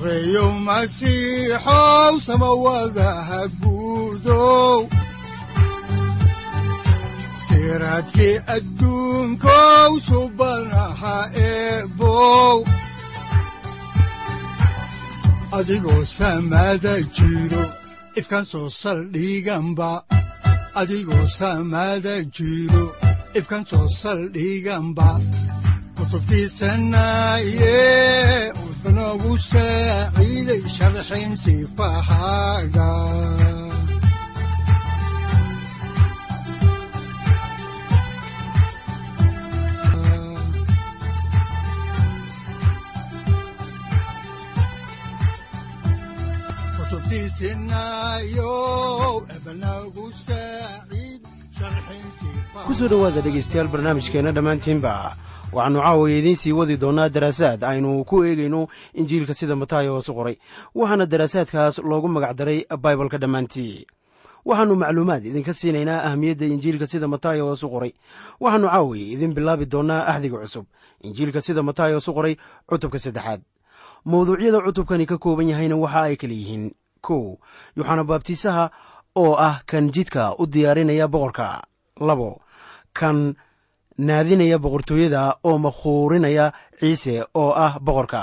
sareyow masiixow samawadaha guudow siraadkii adduunkow subanaha eebow adigoo jiro ifkaan soo saldhiganba adigoo soo saldhiganba kutubtiisanaye udanogu saaciiday sharxin sifahaaga ku soo dhowaada dhegaystayaal barnaamijkeenna dhammaantiinba waxaannu caawiya idiin sii wadi doonnaa daraasaad aynu ku eegayno injiilka sida mataayo qoray waxaana daraasaadkaas loogu magacdaray baibalka dhammaantii. Waxaannu macluumaad idinka siinaynaa ahamiyadda injiilka sida mataayo hoosu qoray. Waxaannu caawiya idin bilaabi doonnaa axdiga cusub injiilka sida mataayo hoosu qoray cutubka saddexaad. Mawduucyada cutubkani ka kooban yahayna waxa ay kala yihiin kow yuxana baabtiisaha oo ah kan jidka u diyaarinaya boqorka labo kan naadinaya boqortooyada oo makhuurinaya ciise oo ah boqorka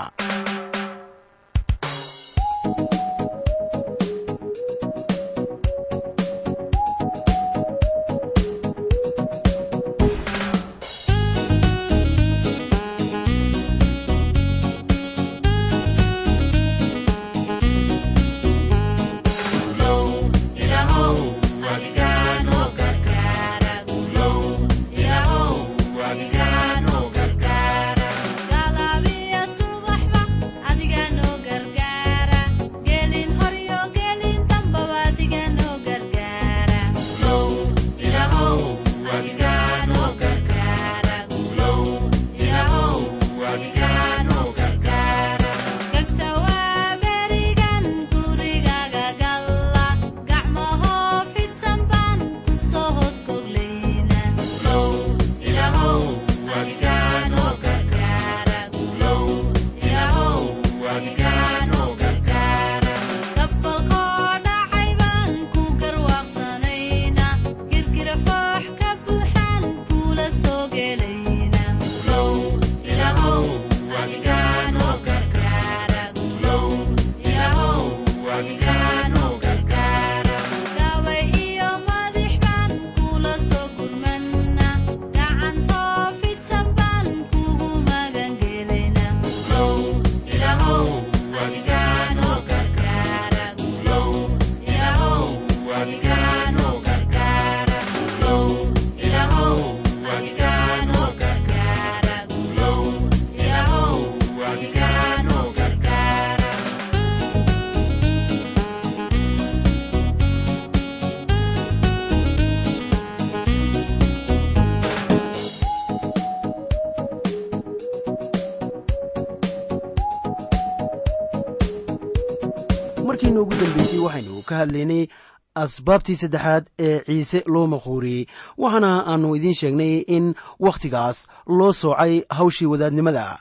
hadlaynay asbaabtii saddexaad ee ciise loo makhuuriyey waxaana aannu idiin sheegnay in wakhtigaas loo soocay hawshii wadaadnimada.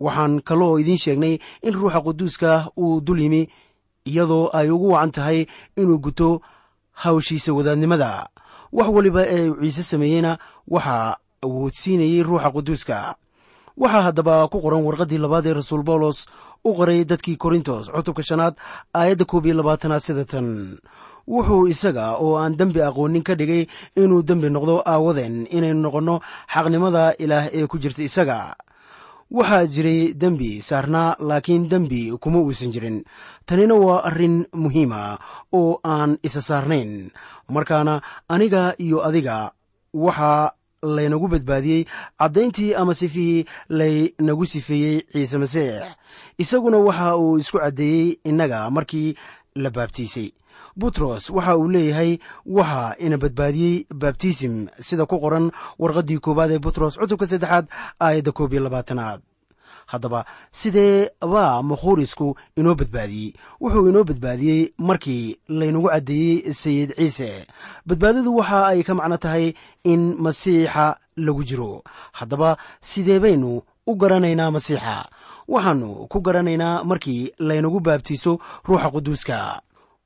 Waxaan kaloo idiin sheegnay in ruuxa quduuska uu dul yimi iyadoo ay ugu wacan tahay inuu guto hawshiisa wadaadnimada. Wax waliba ee uu ciise sameeyeyna waxaa awoodsiinayey ruuxa quduuska. Waxaa haddaba ku qoran warqaddii labaad ee rasuul bawlos u qoray dadkii korintos. Cutubka shanaad aayadda koob iyo labaatanaad sida tan. Wuxuu isaga oo aan dembi aqoonin ka dhigay inuu dembi noqdo aawadeen inaynu noqonno xaqnimada ilaah ee ku jirta isaga. Waxaa jiray dembi saarnaa laakiin dembi kuma uusan jirin. Tanina waa arrin muhiima oo aan isa saarnayn. Markaana aniga iyo adiga waxaa laynagu badbaadiyey caddayntii ama sifihii laynagu sifeeyey ciise masiix. Isaguna waxa uu isku caddeeyey innaga markii la baabtiisay. Butros waxa uu leeyahay waxa ina badbaadiyey babtisim sida ku qoran warqaddii koowaad ee butros cutubka saddexaad aayadda koob iyo labaatanaad haddaba sidee baa makhuurisku inoo badbaadiyey? Wuxuu inoo badbaadiyey markii laynagu caddeeyey sayid ciise. Badbaadadu waxa ay ka macno tahay in masiixa lagu jiro. Haddaba sidee baynu u garanaynaa masiixa? Waxaannu ku garanaynaa markii laynagu baabtiiso ruuxa quduuska.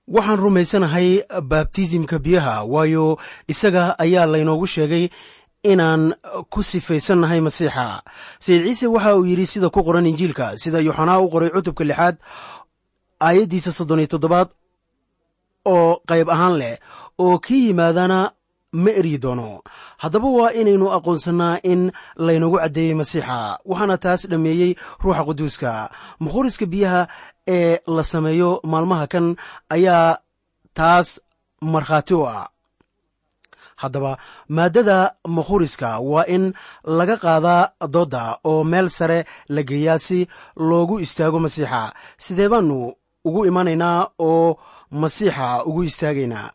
Waxaan rumaysanahay baabtisimka biyaha waayo isaga ayaa laynoogu sheegay inaan ku sifaysannahay masiixa. Sayid ciise waxa uu yidhi sida ku qoran injiilka sida yuxanaa u qoray cutubka lixaad aayaddiisa soddon iyo toddobaad oo qayb ahaan leh oo kii yimaadana ma eryi doono. Haddaba waa inaynu aqoonsannaa in laynagu caddeeyey masiixa waxaana taas dhammeeyey ruuxa quduuska. Mukhuriska biyaha ee la sameeyo maalmaha kan ayaa taas markhaati u ah haddaba maaddada makhuriska waa in laga qaadaa doodda oo meel sare la geeyaa si loogu istaago masiixa. Sidee baannu ugu imanaynaa oo masiixa ugu istaagaynaa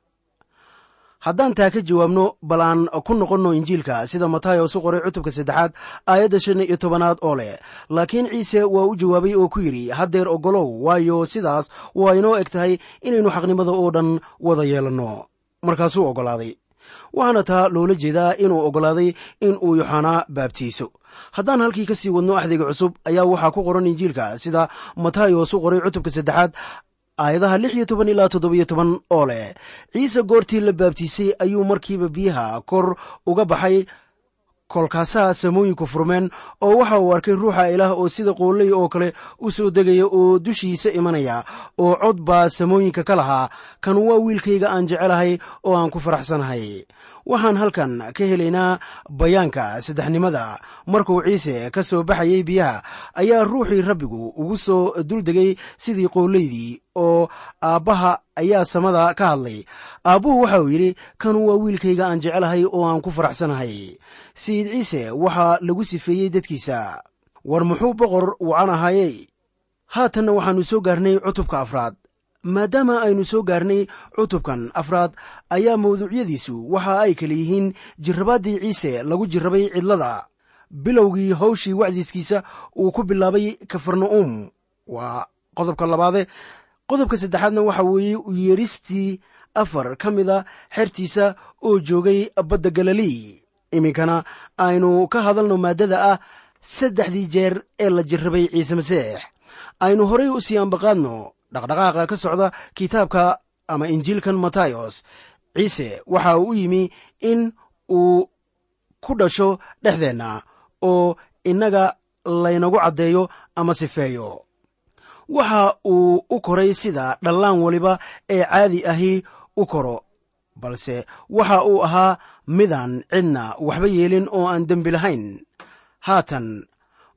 haddaan taa ka jawaabno bal aan ku noqonno injiilka sida matayos u qoray cutubka saddexaad aayadda shan iyo tobanaad oo leh. Laakiin ciise waa u jawaabay oo ku yidhi haddeer oggolow waayo sidaas waa inoo eg tahay inaynu xaqnimada oo dhan wada yeelanno. Markaasuu oggolaaday waxaana taa loola jeedaa inuu oggolaaday in uu yoxanaa baabtiiso. Haddaan halkii ka sii wadno axdiga cusub ayaa waxaa ku qoran injiilka sida matayos u qoray cutubka saddexaad aayadaha lix iyo toban ilaa toddobiyo toban oo leh ciise goortii la baabtiisay ayuu markiiba biyaha kor uga baxay kolkaasaa samooyinku furmeen oo waxa uu arkay ruuxa ilaah oo sida qooley oo kale u soo degaya oo dushiisa imanaya oo cod baa samooyinka ka lahaa. Kan waa wiilkayga aan jecelahay oo aan ku faraxsanahay waxaan halkan ka helaynaa bayaanka saddexnimada markuu ciise ka soo baxayay biyaha ayaa ruuxii rabbigu ugu soo duldegay sidii qoolleydii oo aabbaha ayaa samada ka hadlay. Aabbuhu waxa uu yidhi kanu waa wiilkayga aan jecelahay oo aan ku faraxsanahay. Sayid ciise waxaa lagu sifeeyey dadkiisa war muxuu boqor wacan ahaayey? Haatanna waxaannu soo gaarnay cutubka afraad maadaama aynu soo gaarnay cutubkan afraad ayaa mawduucyadiisu waxa ay kala yihiin jirrabaaddii ciise lagu jirrabay cidlada. Bilowgii hawshii wacdiiskiisa uu ku bilaabay kafarna'um. Waa qodobka labaade qodobka saddexaadna waxa weeye yeeristii afar ka mida xertiisa oo joogay badda galilii iminkana aynu ka hadalno maaddada ah saddexdii jeer ee la jirrabay ciise masiix. Aynu horay u sii ambaqaadno dhaqdhaqaaqa ka socda kitaabka ama injiilkan matayos. Ciise waxa uu u yimi in uu ku dhasho dhexdeenna oo innaga laynagu caddeeyo ama sifeeyo. Waxa uu u koray sida dhallaan weliba ee caadi ahi u koro balse waxa uu ahaa midaan cidna waxba yeelin oo aan dembi lahayn. Haatan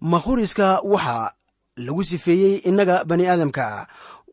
makhuriska waxa lagu sifeeyey innaga bani aadamka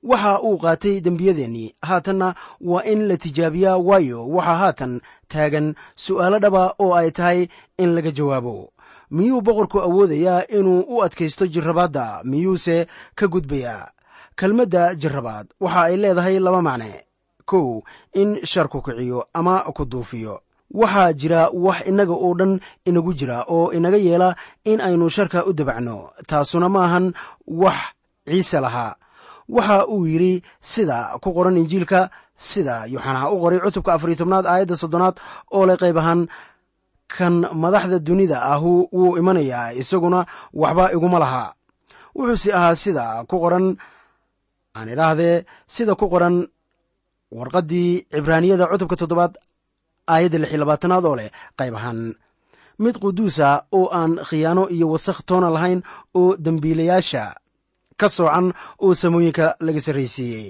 waxa uu qaatay dembiyadeennii haatanna waa in la tijaabiyaa waayo. Waxaa haatan taagan su'aalo dhaba oo ay tahay in laga jawaabo. Miyuu boqorku awoodayaa inuu u adkaysto jirrabaadda? Miyuuse ka gudbayaa? Kelmadda jirrabaad. Waxa ay leedahay laba macne. Kow in sharku kiciyo ama ku duufiyo. Waxaa jira wax innaga oo dhan inagu jira oo inaga yeela in aynu sharka u dabacno. Taasuna ma ahan wax ciise lahaa waxa uu yidhi sida ku qoran injiilka sida yuxanaa u qoray cutubka afariyo tobnaad aayadda soddonaad oo leh qayb ahaan kan madaxda dunida ahu wuu imanayaa isaguna waxba iguma laha. Wuxuuse ahaa sida ku qoran aan idhaahdee sida ku qoran warqaddii cibraaniyada cutubka toddobaad aayadda lix iyo labaatanaad oo leh qayb ahaan. Mid quduusa oo aan khiyaano iyo wasakh toona lahayn oo dembiilayaasha ka soocan oo samooyinka laga sarraysiiyey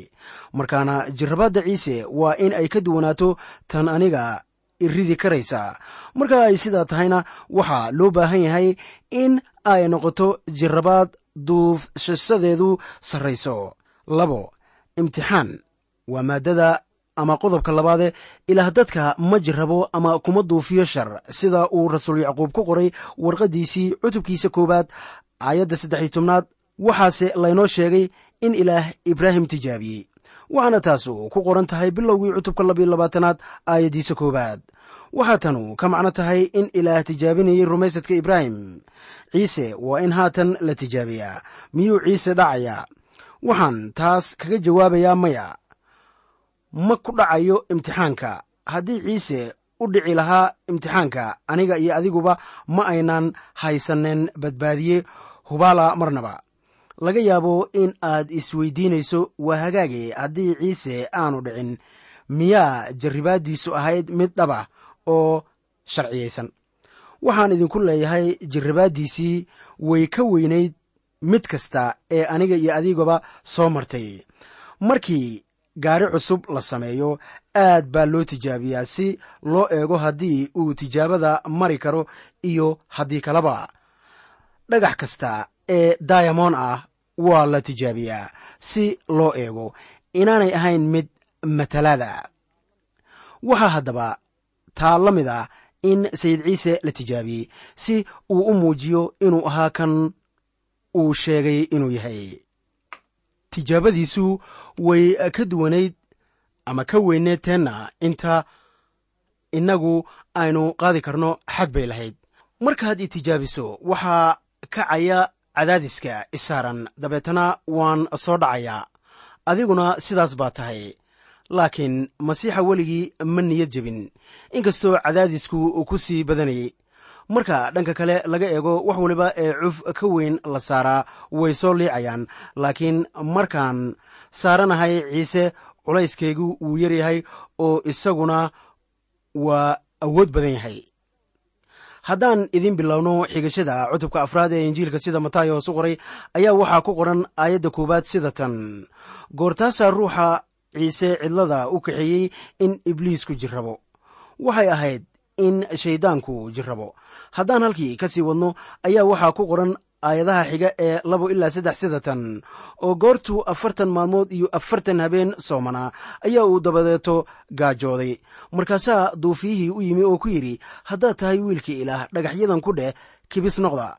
markaana jirrabaadda ciise waa in ay ka duwanaato tan aniga iridi karaysa. Marka ay sidaa tahayna waxaa loo baahan yahay in ay noqoto jirrabaad duufshasadeedu sarrayso labo imtixaan. Waa maaddada ama qodobka labaade ilaah dadka ma jirrabo ama kuma duufiyo shar sida uu rasuul yacquub ku qoray warqaddiisii cutubkiisa koowaad aayadda saddex iyo tobnaad waxaase laynoo sheegay in ilaah ibraahim tijaabiyey. Waxaana taasu ku qoran tahay bilowgii cutubka labiyo labaatanaad aayaddiisa koowaad. Waxaa tanu ka macno tahay in ilaah tijaabinayay rumaysadka ibraahim. Ciise waa in haatan la tijaabiyaa. Miyuu ciise dhacayaa waxaan taas kaga jawaabayaa maya. Ma ku dhacayo imtixaanka. Haddii ciise u dhici lahaa imtixaanka aniga iyo adiguba ma aynan haysaneen badbaadiye. Hubaala marnaba laga yaabo in aad isweydiinayso waa hagaage haddii ciise aanu dhicin. Miyaa jarribaaddiisu ahayd mid dhaba oo sharciyaysan waxaan idinku leeyahay jarribaaddiisii way ka weynayd mid kasta ee aniga iyo adigaba soo martay. Markii gaari cusub la sameeyo aad baa loo tijaabiyaa si loo eego haddii uu tijaabada mari karo iyo haddii kaleba dhagax kasta ee dayamon ah waa la tijaabiyaa si loo eego inaanay ahayn mid matalaada waxaa haddaba taa la mid ah in sayid ciise la tijaabiyey si uu u muujiyo inuu ahaa kan uu sheegay inuu yahay. Tijaabadiisu way ka duwanayd ama ka weyneed teenna inta innagu aynu qaadi karno xad bay lahayd. Markaad i tijaabiso waxaa kacaya cadaadiska isaaran dabeetana waan soo dhacayaa adiguna sidaas baa tahay. Laakiin masiixa weligii ma niyad jebin. Inkastoo cadaadisku ku sii badanayay. Marka dhanka kale laga eego wax waliba ee cuf ka weyn la saaraa way soo liicayaan. Laakiin markaan saaranahay ciise culayskaygu wuu yaryahay oo isaguna waa awood badan yahay haddaan idin bilowno xigashada cutubka afraad ee injiilka sida mataayo hoosu qoray ayaa waxaa ku qoran aayadda koowaad sida tan. Goortaasaa ruuxa ciise cidlada u kaxeeyey in ibliisku jirrabo. Waxay ahayd in shayddaanku jirrabo. Haddaan halkii ka sii wadno ayaa waxaa ku qoran aayadaha xiga ee labo ilaa saddex sida tan oo goortuu afartan maalmood iyo afartan habeen soomanaa ayaa uu dabadeeto gaajooday. Markaasaa duufiyihii u yimi oo ku yidhi haddaad tahay wiilkii ilaah dhagaxyadan ku dheh kibis noqda.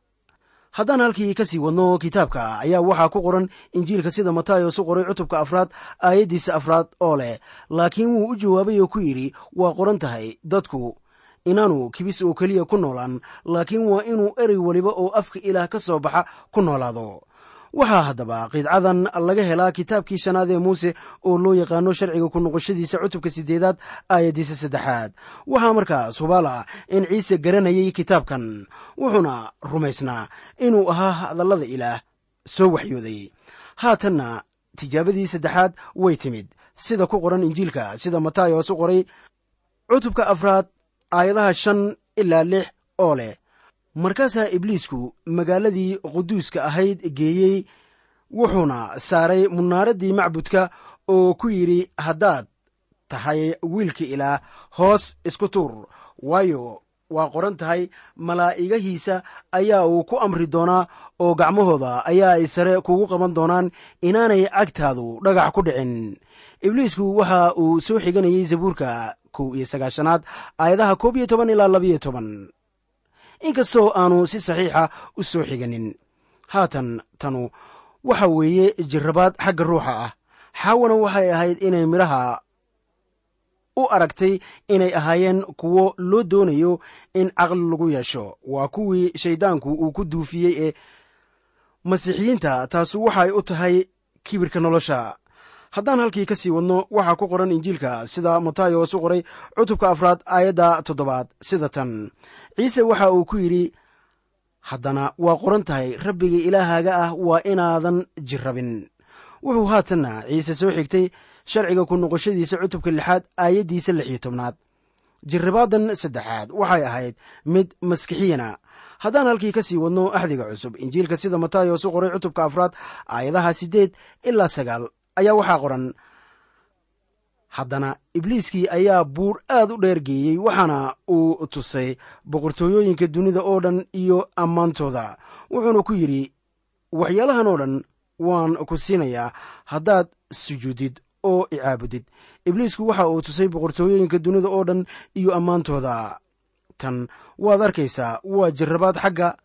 Haddaan halkii ka sii wadno kitaabka ayaa waxaa ku qoran injiilka sida matayos u qoray cutubka afraad aayaddiisa afraad oo leh laakiin wuu u jawaabay oo ku yidhi waa qoran tahay dadku inaanu kibis oo keliya ku noolaan laakiin waa inuu erey weliba oo afka ilaah ka soo baxa ku noolaado. Waxaa haddaba qidcadan laga helaa kitaabkii shanaad ee muuse oo loo yaqaano sharciga ku noqoshadiisa cutubka siddeedaad aayaddiisa saddexaad. Waxaa markaas hubaal ah in ciise garanayay kitaabkan wuxuuna rumaysnaa inuu ahaa hadallada ilaah soo waxyooday. Haatanna tijaabadii saddexaad way timid. Sida ku qoran injiilka sida matayos u qoray cutubka afraad aayadaha shan ilaa lix oo leh. Markaasaa ibliisku magaaladii quduuska ahayd geeyey wuxuuna saaray munaaraddii macbudka oo ku yidhi haddaad tahay wiilka ilaah hoos isku tuur waayo waa qoran tahay malaa'igahiisa ayaa uu ku amri doonaa oo gacmahooda ayaa ay sare kugu qaban doonaan inaanay cagtaadu dhagax ku dhicin. Ibliisku waxa uu soo xiganayay zabuurka kow iyo sagaashanaad aayadaha koob iyo toban ilaa labayo toban. Inkastoo aanu si saxiixa u soo xiganin haatan tanu waxa weeye jirrabaad xagga ruuxa ah. Xaawana waxay ahayd inay midhaha u aragtay inay ahaayeen kuwo loo doonayo in caqli lagu yeesho. Waa kuwii shayddaanku uu ku duufiyey ee masiixiyiinta taasu waxay u tahay kibirka nolosha haddaan halkii ka sii wadno waxaa ku qoran injiilka sida matayos u qoray cutubka afraad aayadda toddobaad sida tan. Ciise waxa uu ku yidhi haddana waa qoran tahay rabbiga ilaahaaga ah waa inaadan jirrabin. Wuxuu haatanna ciise soo xigtay sharciga ku noqoshadiisa cutubka lixaad aayaddiisa lix iyo tobnaad. Jirrabaadan saddexaad waxay ahayd mid maskixiyana. Haddaan halkii ka sii wadno axdiga cusub injiilka sida matayos u qoray cutubka afraad aayadaha siddeed ilaa sagaal ayaa waxaa qoran haddana ibliiskii ayaa buur aad u dheer geeyey waxaana uu tusay boqortooyooyinka dunida oo dhan iyo ammaantooda. Wuxuuna ku yidhi waxyaalahan oo dhan waan ku siinayaa haddaad sujuudid oo icaabudid ibliisku waxa uu tusay boqortooyooyinka dunida oo dhan iyo ammaantooda. Tan waad arkaysaa waa jarrabaad xagga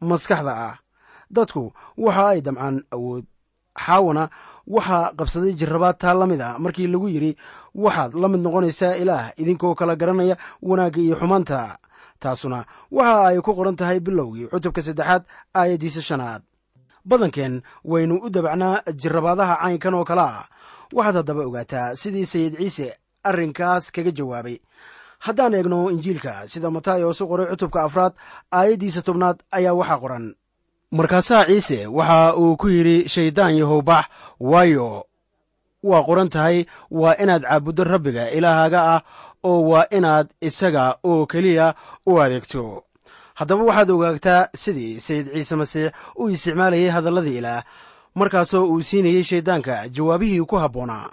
maskaxda ah. Dadku waxa ay damcaan awood xaawana waxaa qabsaday jarrabaad taa la mid a markii lagu yidhi waxaad la mid noqonaysaa ilaah idinkoo kala garanaya wanaagga iyo xumaanta. Taasuna waxa ay ku qoran tahay bilowgii cutubka saddexaad aayaddiisa shanaad. Badankeen waynu u dabacnaa jarrabaadaha caynkan oo kale ah. Waxaad haddaba ogaataa sidii sayid ciise arrinkaas kaga jawaabay. Haddaan eegno injiilka sida matayos u qoray cutubka afraad aayaddiisa tobnaad ayaa waxaa qoran markaasaa ciise waxa uu ku yidhi shayddaan yahow bax waayo waa qoran tahay waa inaad caabuddo rabbiga ilaahaaga ah oo waa inaad isaga oo keliya u adeegto. Haddaba waxaad ogaagtaa sidii sayid ciise masiix uu isticmaalayay hadalladii ilaah markaasoo uu siinayey shayddaanka jawaabihii ku habboonaa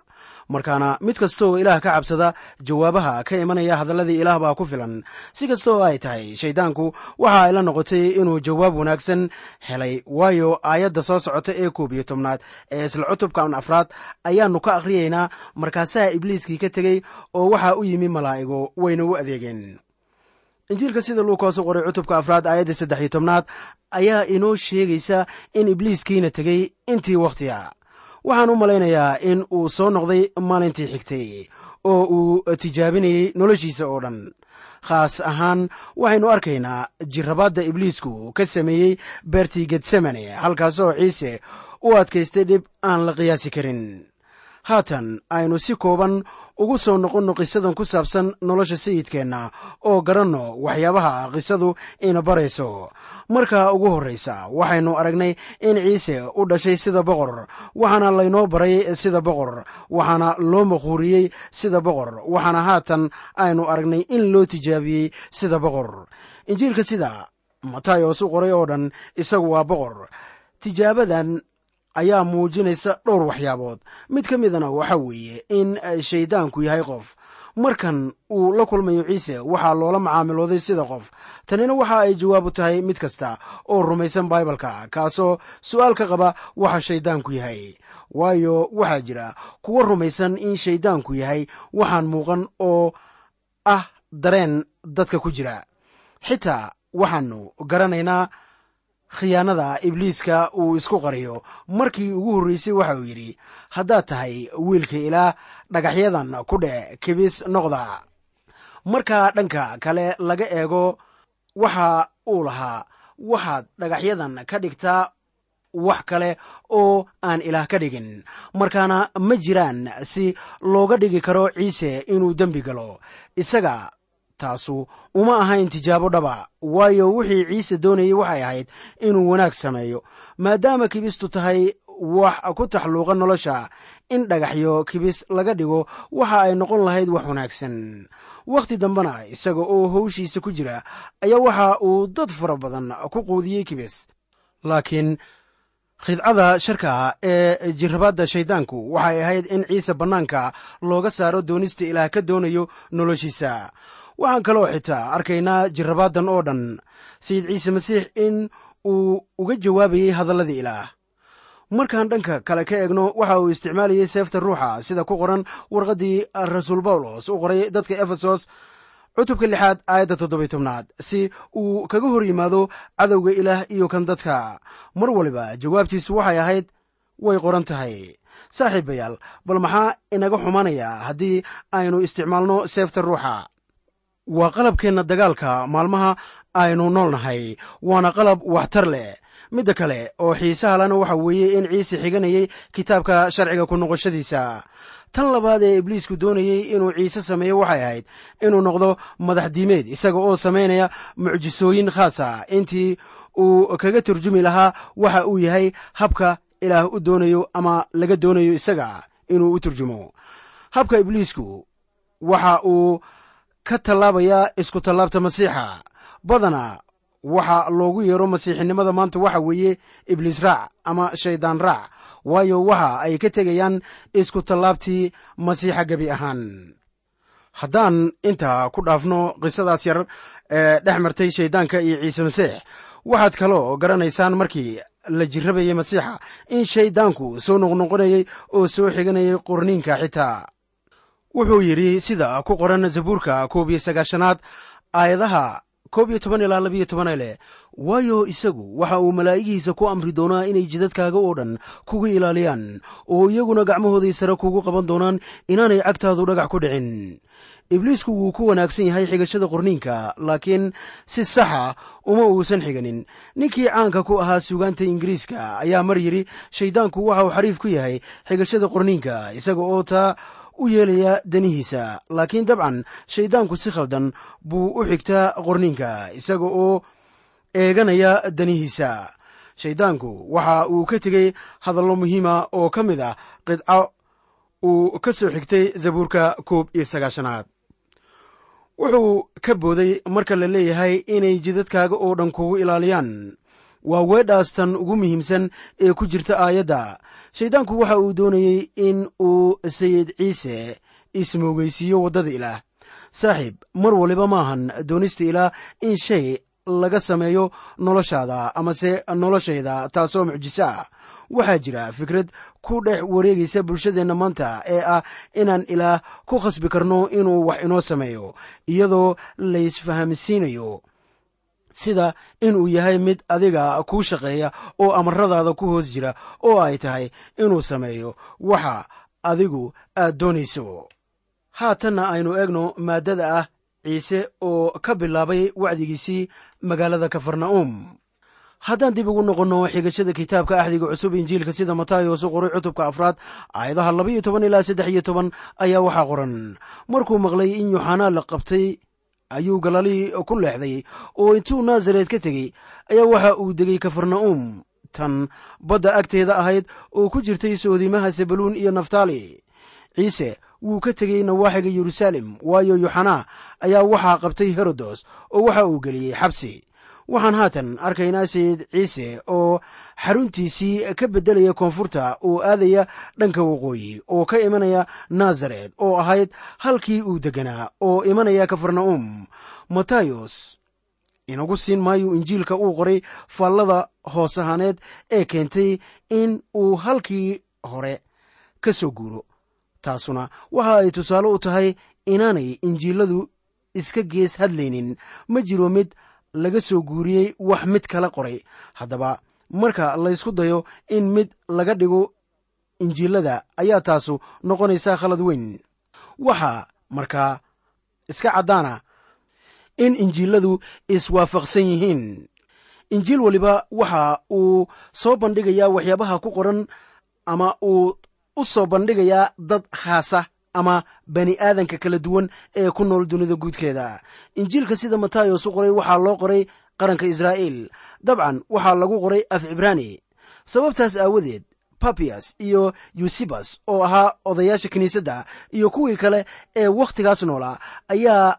markaana mid kastooo ilaah ka cabsada jawaabaha ka imanaya hadalladii ilaah baa ku filan. Si kasta oo ay tahay shayddaanku waxa ay la noqotay inuu jawaab wanaagsan helay waayo aayadda soo socota ee koob iyo tobnaad ee isla cutubkan afraad ayaannu ka akhriyaynaa markaasaa ibliiskii ka tegey oo waxaa u yimi malaa'igo wayna u adeegeen. Injiilka sida luukaas u qoray cutubka afraad aayadda saddex iyo tobnaad ayaa inoo sheegaysa in ibliiskiina tegey intii wakhtiga waxaan u malaynayaa in uu soo noqday maalintii xigtay oo uu tijaabinayey noloshiisa oo dhan. Khaas ahaan waxaynu arkaynaa jirrabaadda ibliisku ka sameeyey beertii getsemane halkaasoo ciise u adkaystay dhib aan la qiyaasi karin. Haatan aynu si kooban ugu soo noqonno qisadan ku saabsan nolosha sayidkeenna oo garanno waxyaabaha qisadu ina barayso. Marka ugu horraysa waxaynu aragnay in ciise u dhashay sida boqor waxaana laynoo baray sida boqor waxaana loo maquuriyey sida boqor waxaana haatan aynu aragnay in loo tijaabiyey sida boqor. Injiilka sida matayos u qoray oo dhan isagu waa boqor. Tijaabadan ayaa muujinaysa dhowr waxyaabood. Mid ka midana waxa weeye in shayddaanku yahay qof. Markan uu la kulmayo ciise waxaa loola macaamilooday sida qof. Tanina waxa ay jawaabu tahay mid kasta oo rumaysan baibalka kaasoo su'aal ka qaba waxa shayddaanku yahay. Waayo waxaa jira kuwa rumaysan in shayddaanku yahay waxaan muuqan oo ah dareen dadka ku jira. Xitaa waxaannu garanaynaa khiyaanada ibliiska uu isku qariyo. Markii ugu horreysay waxa uu yidhi haddaad tahay wiilka ilaah dhagaxyadan ku dheh kibis noqda. Markaa dhanka kale laga eego waxa uu lahaa waxaad dhagaxyadan ka dhigtaa wax kale oo aan ilaah ka dhigin. Markaana ma jiraan si looga dhigi karo ciise inuu dembi galo. Isaga taasu uma ahayn tijaabo dhaba. Waayo wixii ciise doonayey waxay ahayd inuu wanaag sameeyo. Maadaama kibistu tahay wax ku taxluuqa nolosha in dhagaxyo kibis laga dhigo waxa ay noqon lahayd wax wanaagsan. Wakhti dambena isaga oo howshiisa ku jira ayaa waxa uu dad fara badan ku quudiyey kibis. Laakiin khidcada sharka ee jirrabaadda shayddaanku waxay ahayd in ciise bannaanka looga saaro doonista ilaah ka doonayo noloshiisa waxaan kaloo xitaa arkaynaa jirrabaadan oo dhan. Sayid ciise masiix in uu uga jawaabayey hadalladii ilaah. Markaan dhanka kale ka eegno waxa uu isticmaalayey seefta ruuxa sida ku qoran warqaddii rasuul bawlos u qoray dadka efesos cutubka lixaad aayadda toddobiy tobnaad si uu kaga hor yimaado cadowga ilaah iyo kan dadka. Mar waliba jawaabtiisu waxay ahayd way qoran tahay. Saaxiibayaal bal maxaa inaga xumanaya haddii aynu isticmaalno seefta ruuxa waa qalabkeenna dagaalka maalmaha aynu nool nahay waana qalab waxtar leh. Midda kale oo xiisaha lana waxa weeye in ciise xiganayey kitaabka sharciga ku noqoshadiisa. Tan labaad ee ibliisku doonayey inuu ciise sameeyo waxay ahayd inuu noqdo madax diimeed isaga oo samaynaya mucjisooyin khaasa. Intii uu kaga turjumi lahaa waxa uu yahay habka ilaah u doonayo ama laga doonayo isaga inuu u turjumo habka ibliisku waxa uu ka tallaabayaa isku tallaabta masiixa. Badana waxa loogu yeero masiixinimada maanta waxa weeye ibliis raac ama shayddaan raac waayo waxa ay ka tegayaan isku tallaabtii masiixa gebi ahaan. Haddaan intaa ku dhaafno qisadaas yar ee dhex martay shayddaanka iyo ciise masiix waxaad kaloo garanaysaan markii la jirrabayay masiixa in shayddaanku soo noqnoqonayay oo soo xiganayay qorniinka xitaa wuxuu yidhi sida ku qoran zabuurka koob iyo sagaashanaad aayadaha koob iyo toban ilaa labiyo toban leh waayo isagu waxa uu malaa'igihiisa ku amri doonaa inay jidadkaaga oo dhan kuga ilaaliyaan oo iyaguna gacmahooday sare kugu qaban doonaan inaanay cagtaadu dhagax ku dhicin. Ibliisku wuu ku wanaagsan yahay xigashada qorniinka laakiin si saxa uma uusan xiganin. Ninkii caanka ku ahaa suugaanta ingiriiska ayaa mar yidhi shayddaanku waxa uu xariif ku yahay xigashada qorniinka isaga oo taa u yeelaya danihiisa laakiin dabcan shayddaanku si khaldan buu u xigtaa qorniinka isaga oo eeganaya danihiisa. Shayddaanku waxa uu ka tegey hadallo muhiima oo ka mid ah qidco uu ka soo xigtay zabuurka koob iyo sagaashanaad. Wuxuu ka booday marka la leeyahay inay jidadkaaga oo dhan kugu ilaaliyaan. Waa weedhaas tan ugu muhiimsan ee ku jirta aayadda shayddaanku waxa uu doonayey in uu sayid ciise ismoogeysiiyo waddada ilaah. Saaxiib mar waliba maahan doonista ilaah in shay laga sameeyo noloshaada amase noloshayda taasoo mucjiso ah. Waxaa jira fikrad ku dhex wareegaysa bulshadeenna maanta ee ah inaan ilaah ku khasbi karno inuu wax inoo sameeyo iyadoo laysfahamsiinayo sida inuu yahay mid adiga kuu shaqeeya oo amaradaada ku hoos jira oo ay tahay inuu sameeyo. Waxa adigu aad doonayso. Haatanna aynu eegno maaddada ah ciise oo ka bilaabay wacdigiisii magaalada kafarna'um. Haddaan dib ugu noqonno xigashada kitaabka axdiga cusub injiilka sida matayos u qoray cutubka afraad aayadaha labaiyo toban ilaa saddex iyo toban ayaa waxaa qoran. Markuu maqlay in yuxanaa la qabtay ayuu galaalii ku leexday oo intuu naasaret ka tegey ayaa waxa uu degay kafarna'um. Tan badda agteeda ahayd oo ku jirtay soodimaha sebaluun iyo naftaali. Ciise wuu ka tegey nawaaxiga yeruusaalem waayo yuxanaa ayaa waxaa qabtay herodos oo waxa uu geliyey xabsi waxaan haatan arkaynaa sayid ciise oo xaruntiisii ka beddelaya koonfurta oo aadaya dhanka waqooyi oo ka imanaya nazaret oo ahayd halkii uu degganaa oo imanaya kafarna'um. Matayos inagu siin maayo injiilka uu qoray faallada hoos ahaaneed ee keentay in uu halkii hore ka soo guuro. Taasuna waxa ay tusaale u tahay inaanay injiiladu iska gees hadlaynin. Ma jiro mid laga soo guuriyey wax mid kala qoray. Haddaba marka laysku dayo in mid laga dhigo injiilada ayaa taasu noqonaysaa khalad weyn. Waxaa markaa iska caddaana in injiiladu iswaafaqsan yihiin. Injiil waliba waxa uu soo bandhigayaa waxyaabaha ku qoran ama uu u soo bandhigayaa dad khaasa ama bani aadanka kala duwan ee ku nool dunida guudkeeda. Injiilka sida matayos u qoray waxaa loo qoray qaranka israa'iil. Dabcan waxaa lagu qoray af cibraani sababtaas aawadeed papias iyo yusibas oo ahaa odayaasha kiniisadda iyo kuwii kale ee wakhtigaas noolaa ayaa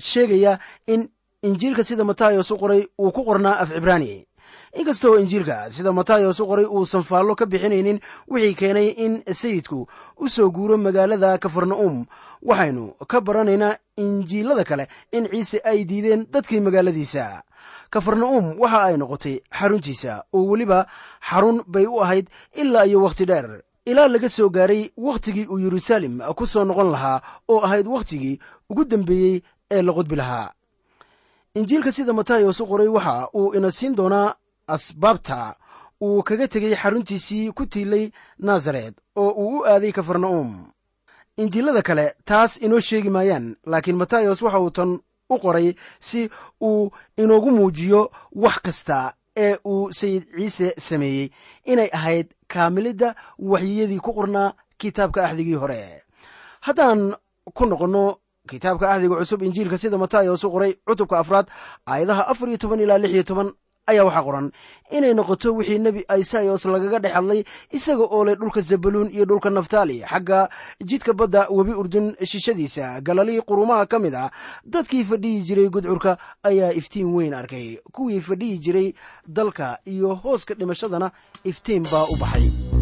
sheegaya in injiilka sida matayos u qoray uu ku qornaa af cibraani inkastoo injiilka sida matayos u qoray uusan faallo ka bixinaynin wixii keenay in sayidku u soo guuro magaalada kafarna'um. Waxaynu ka baranaynaa injiilada kale in ciise ay diideen dadkii magaaladiisa. Kafarna'um waxa ay noqotay xaruntiisa oo weliba xarun bay u ahayd ilaa iyo wakhti dheer. Ilaa laga soo gaaray wakhtigii uu yeruusaalem ku soo noqon lahaa oo ahayd wakhtigii ugu dambeeyey ee la qudbi lahaa. Injiilka sida matayos u qoray waxa uu ina siin doonaa asbaabta uu kaga tegey xaruntiisii ku tiilay nasaret oo uu u aaday kafarna'um. Injiilada kale taas inoo sheegi maayaan laakiin matayos waxa uu tan u qoray si uu inoogu muujiyo wax kasta ee uu sayid ciise sameeyey inay ahayd kaamilidda waxyiyadii ku qornaa kitaabka axdigii hore. Haddaan ku noqonno kitaabka axdiga cusub injiilka sida matayos u qoray cutubka afraad aayadaha afar iyo toban ilaa lix iyo toban ayaa waxaa qoran inay noqoto wixii nebi isayos lagaga dhex hadlay isaga oo leh dhulka zabaluun iyo dhulka naftaali xagga jidka badda webi urdun shishadiisa galalii qurumaha ka mid ah dadkii fadhiyi jiray gudcurka ayaa iftiin weyn arkay. Kuwii fadhiyi jiray dalka iyo hooska dhimashadana iftiin baa u baxay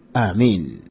aamiin